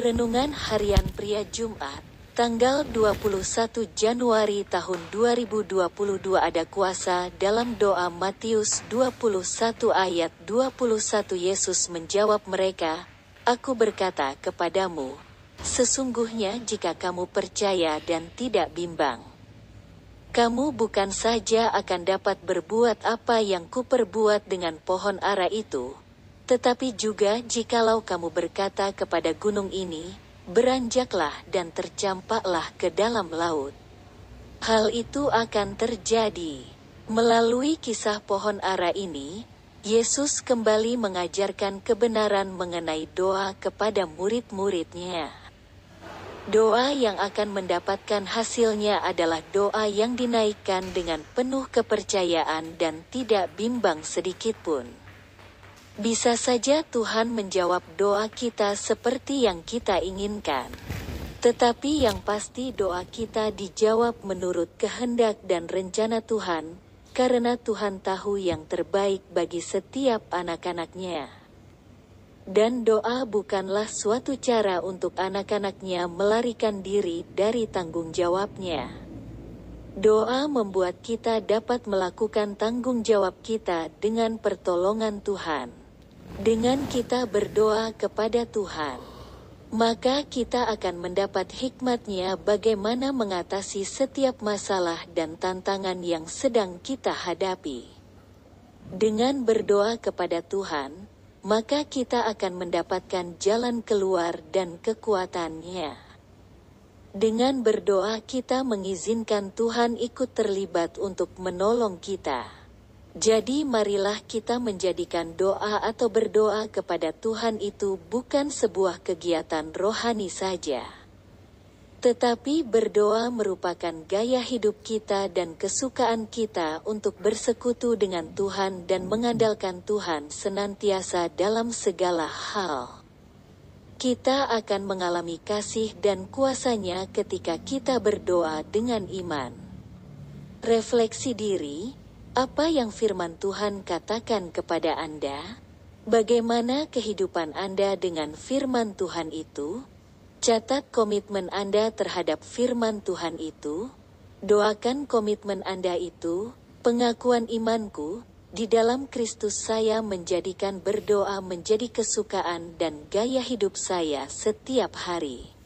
Renungan Harian Pria Jumat, tanggal 21 Januari tahun 2022 ada kuasa dalam doa Matius 21 ayat 21 Yesus menjawab mereka, Aku berkata kepadamu, sesungguhnya jika kamu percaya dan tidak bimbang, kamu bukan saja akan dapat berbuat apa yang kuperbuat dengan pohon ara itu, tetapi juga jikalau kamu berkata kepada gunung ini, beranjaklah dan tercampaklah ke dalam laut. Hal itu akan terjadi. Melalui kisah pohon ara ini, Yesus kembali mengajarkan kebenaran mengenai doa kepada murid-muridnya. Doa yang akan mendapatkan hasilnya adalah doa yang dinaikkan dengan penuh kepercayaan dan tidak bimbang sedikitpun. Bisa saja Tuhan menjawab doa kita seperti yang kita inginkan. Tetapi yang pasti doa kita dijawab menurut kehendak dan rencana Tuhan, karena Tuhan tahu yang terbaik bagi setiap anak-anaknya. Dan doa bukanlah suatu cara untuk anak-anaknya melarikan diri dari tanggung jawabnya. Doa membuat kita dapat melakukan tanggung jawab kita dengan pertolongan Tuhan. Dengan kita berdoa kepada Tuhan, maka kita akan mendapat hikmatnya bagaimana mengatasi setiap masalah dan tantangan yang sedang kita hadapi. Dengan berdoa kepada Tuhan, maka kita akan mendapatkan jalan keluar dan kekuatannya. Dengan berdoa kita mengizinkan Tuhan ikut terlibat untuk menolong kita. Jadi marilah kita menjadikan doa atau berdoa kepada Tuhan itu bukan sebuah kegiatan rohani saja. Tetapi berdoa merupakan gaya hidup kita dan kesukaan kita untuk bersekutu dengan Tuhan dan mengandalkan Tuhan senantiasa dalam segala hal. Kita akan mengalami kasih dan kuasanya ketika kita berdoa dengan iman. Refleksi diri, apa yang firman Tuhan katakan kepada Anda? Bagaimana kehidupan Anda dengan firman Tuhan itu? Catat komitmen Anda terhadap firman Tuhan itu. Doakan komitmen Anda itu, pengakuan imanku, di dalam Kristus saya menjadikan berdoa menjadi kesukaan dan gaya hidup saya setiap hari.